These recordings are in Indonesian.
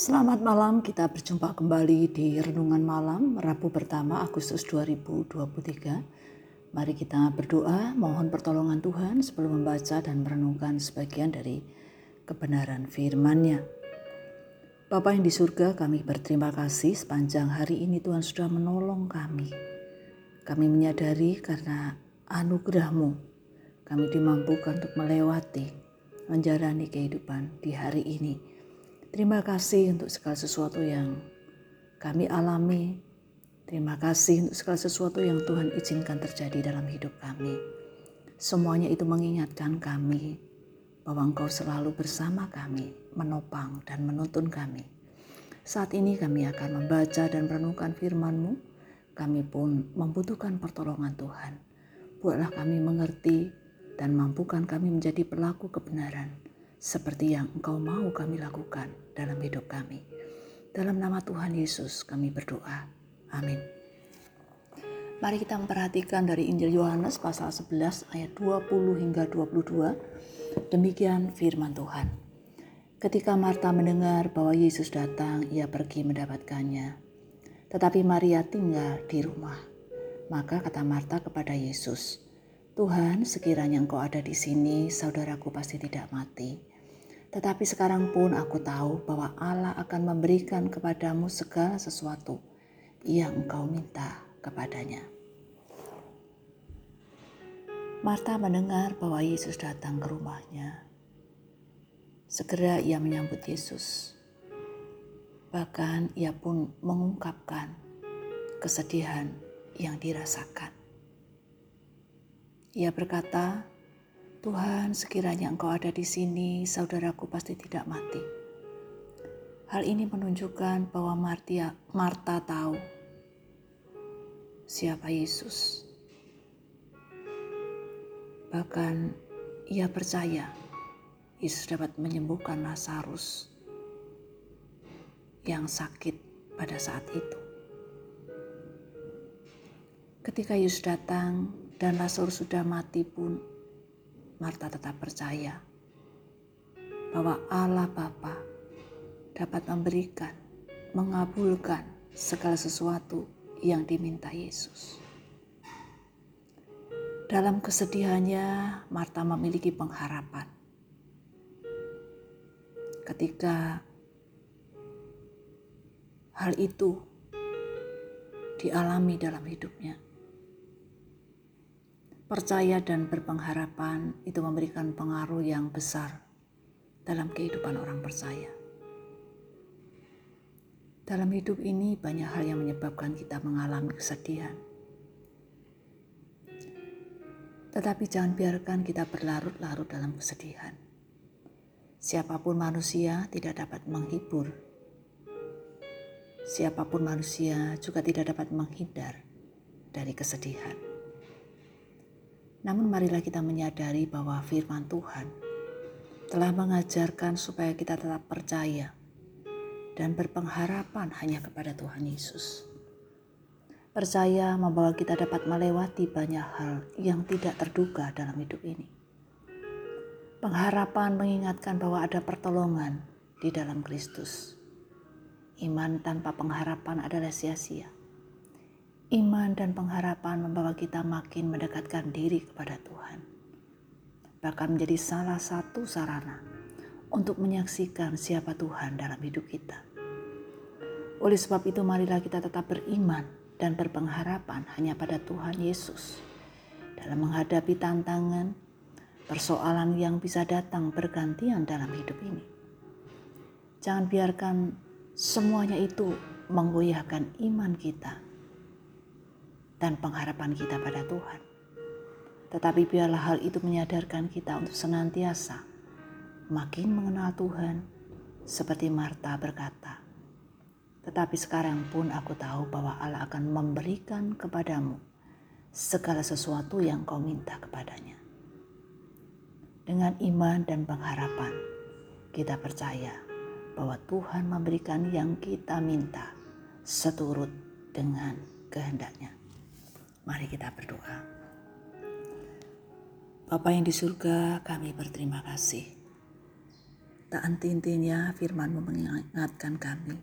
Selamat malam, kita berjumpa kembali di Renungan Malam Rabu pertama Agustus 2023. Mari kita berdoa, mohon pertolongan Tuhan sebelum membaca dan merenungkan sebagian dari kebenaran firman-Nya. Bapa yang di surga, kami berterima kasih sepanjang hari ini Tuhan sudah menolong kami. Kami menyadari karena anugerah-Mu, kami dimampukan untuk melewati, menjalani kehidupan di hari ini Terima kasih untuk segala sesuatu yang kami alami. Terima kasih untuk segala sesuatu yang Tuhan izinkan terjadi dalam hidup kami. Semuanya itu mengingatkan kami bahwa Engkau selalu bersama kami, menopang dan menuntun kami. Saat ini kami akan membaca dan merenungkan firman-Mu. Kami pun membutuhkan pertolongan Tuhan. Buatlah kami mengerti dan mampukan kami menjadi pelaku kebenaran seperti yang Engkau mau kami lakukan dalam hidup kami. Dalam nama Tuhan Yesus kami berdoa. Amin. Mari kita memperhatikan dari Injil Yohanes pasal 11 ayat 20 hingga 22. Demikian firman Tuhan. Ketika Marta mendengar bahwa Yesus datang, ia pergi mendapatkannya. Tetapi Maria tinggal di rumah. Maka kata Marta kepada Yesus, Tuhan, sekiranya Engkau ada di sini, saudaraku pasti tidak mati. Tetapi sekarang pun aku tahu bahwa Allah akan memberikan kepadamu segala sesuatu yang engkau minta kepadanya. Marta mendengar bahwa Yesus datang ke rumahnya. Segera ia menyambut Yesus. Bahkan ia pun mengungkapkan kesedihan yang dirasakan. Ia berkata, Tuhan, sekiranya Engkau ada di sini, saudaraku pasti tidak mati. Hal ini menunjukkan bahwa Martia, Marta tahu siapa Yesus. Bahkan ia percaya Yesus dapat menyembuhkan Lazarus yang sakit pada saat itu. Ketika Yesus datang dan Lazarus sudah mati pun, Marta tetap percaya bahwa Allah Bapa dapat memberikan, mengabulkan segala sesuatu yang diminta Yesus. Dalam kesedihannya, Marta memiliki pengharapan. Ketika hal itu dialami dalam hidupnya, Percaya dan berpengharapan itu memberikan pengaruh yang besar dalam kehidupan orang percaya. Dalam hidup ini banyak hal yang menyebabkan kita mengalami kesedihan. Tetapi jangan biarkan kita berlarut-larut dalam kesedihan. Siapa pun manusia tidak dapat menghibur. Siapa pun manusia juga tidak dapat menghindar dari kesedihan. Namun marilah kita menyadari bahwa firman Tuhan telah mengajarkan supaya kita tetap percaya dan berpengharapan hanya kepada Tuhan Yesus. Percaya membawa kita dapat melewati banyak hal yang tidak terduga dalam hidup ini. Pengharapan mengingatkan bahwa ada pertolongan di dalam Kristus. Iman tanpa pengharapan adalah sia-sia. Iman dan pengharapan membawa kita makin mendekatkan diri kepada Tuhan. Bahkan menjadi salah satu sarana untuk menyaksikan siapa Tuhan dalam hidup kita. Oleh sebab itu marilah kita tetap beriman dan berpengharapan hanya pada Tuhan Yesus. Dalam menghadapi tantangan, persoalan yang bisa datang bergantian dalam hidup ini. Jangan biarkan semuanya itu menggoyahkan iman kita dan pengharapan kita pada Tuhan. Tetapi biarlah hal itu menyadarkan kita untuk senantiasa makin mengenal Tuhan seperti Marta berkata. Tetapi sekarang pun aku tahu bahwa Allah akan memberikan kepadamu segala sesuatu yang kau minta kepadanya. Dengan iman dan pengharapan, kita percaya bahwa Tuhan memberikan yang kita minta seturut dengan kehendaknya. Mari kita berdoa. Bapa yang di surga, kami berterima kasih. Tak henti-hentinya firman mengingatkan kami,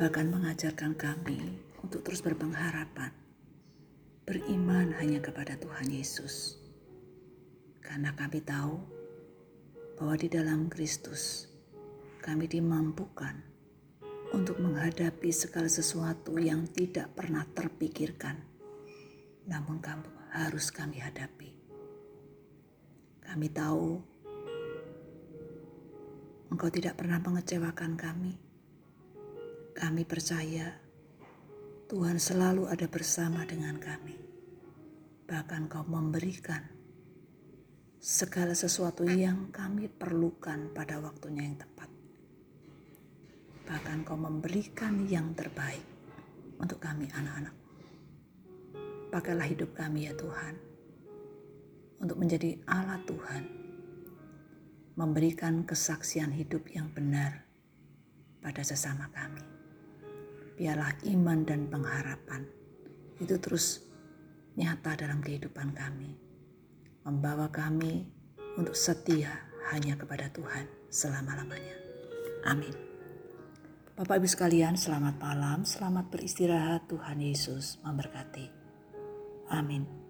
bahkan mengajarkan kami untuk terus berpengharapan, beriman hanya kepada Tuhan Yesus. Karena kami tahu bahwa di dalam Kristus kami dimampukan untuk menghadapi segala sesuatu yang tidak pernah terpikirkan, namun kamu harus kami hadapi. Kami tahu Engkau tidak pernah mengecewakan kami. Kami percaya Tuhan selalu ada bersama dengan kami. Bahkan Kau memberikan segala sesuatu yang kami perlukan pada waktunya yang tepat. Bahkan Kau memberikan yang terbaik untuk kami anak-anak. Pakailah hidup kami ya Tuhan untuk menjadi alat Tuhan memberikan kesaksian hidup yang benar pada sesama kami. Biarlah iman dan pengharapan itu terus nyata dalam kehidupan kami, membawa kami untuk setia hanya kepada Tuhan selama-lamanya. Amin. Bapak Ibu sekalian, selamat malam, selamat beristirahat. Tuhan Yesus memberkati. Amin.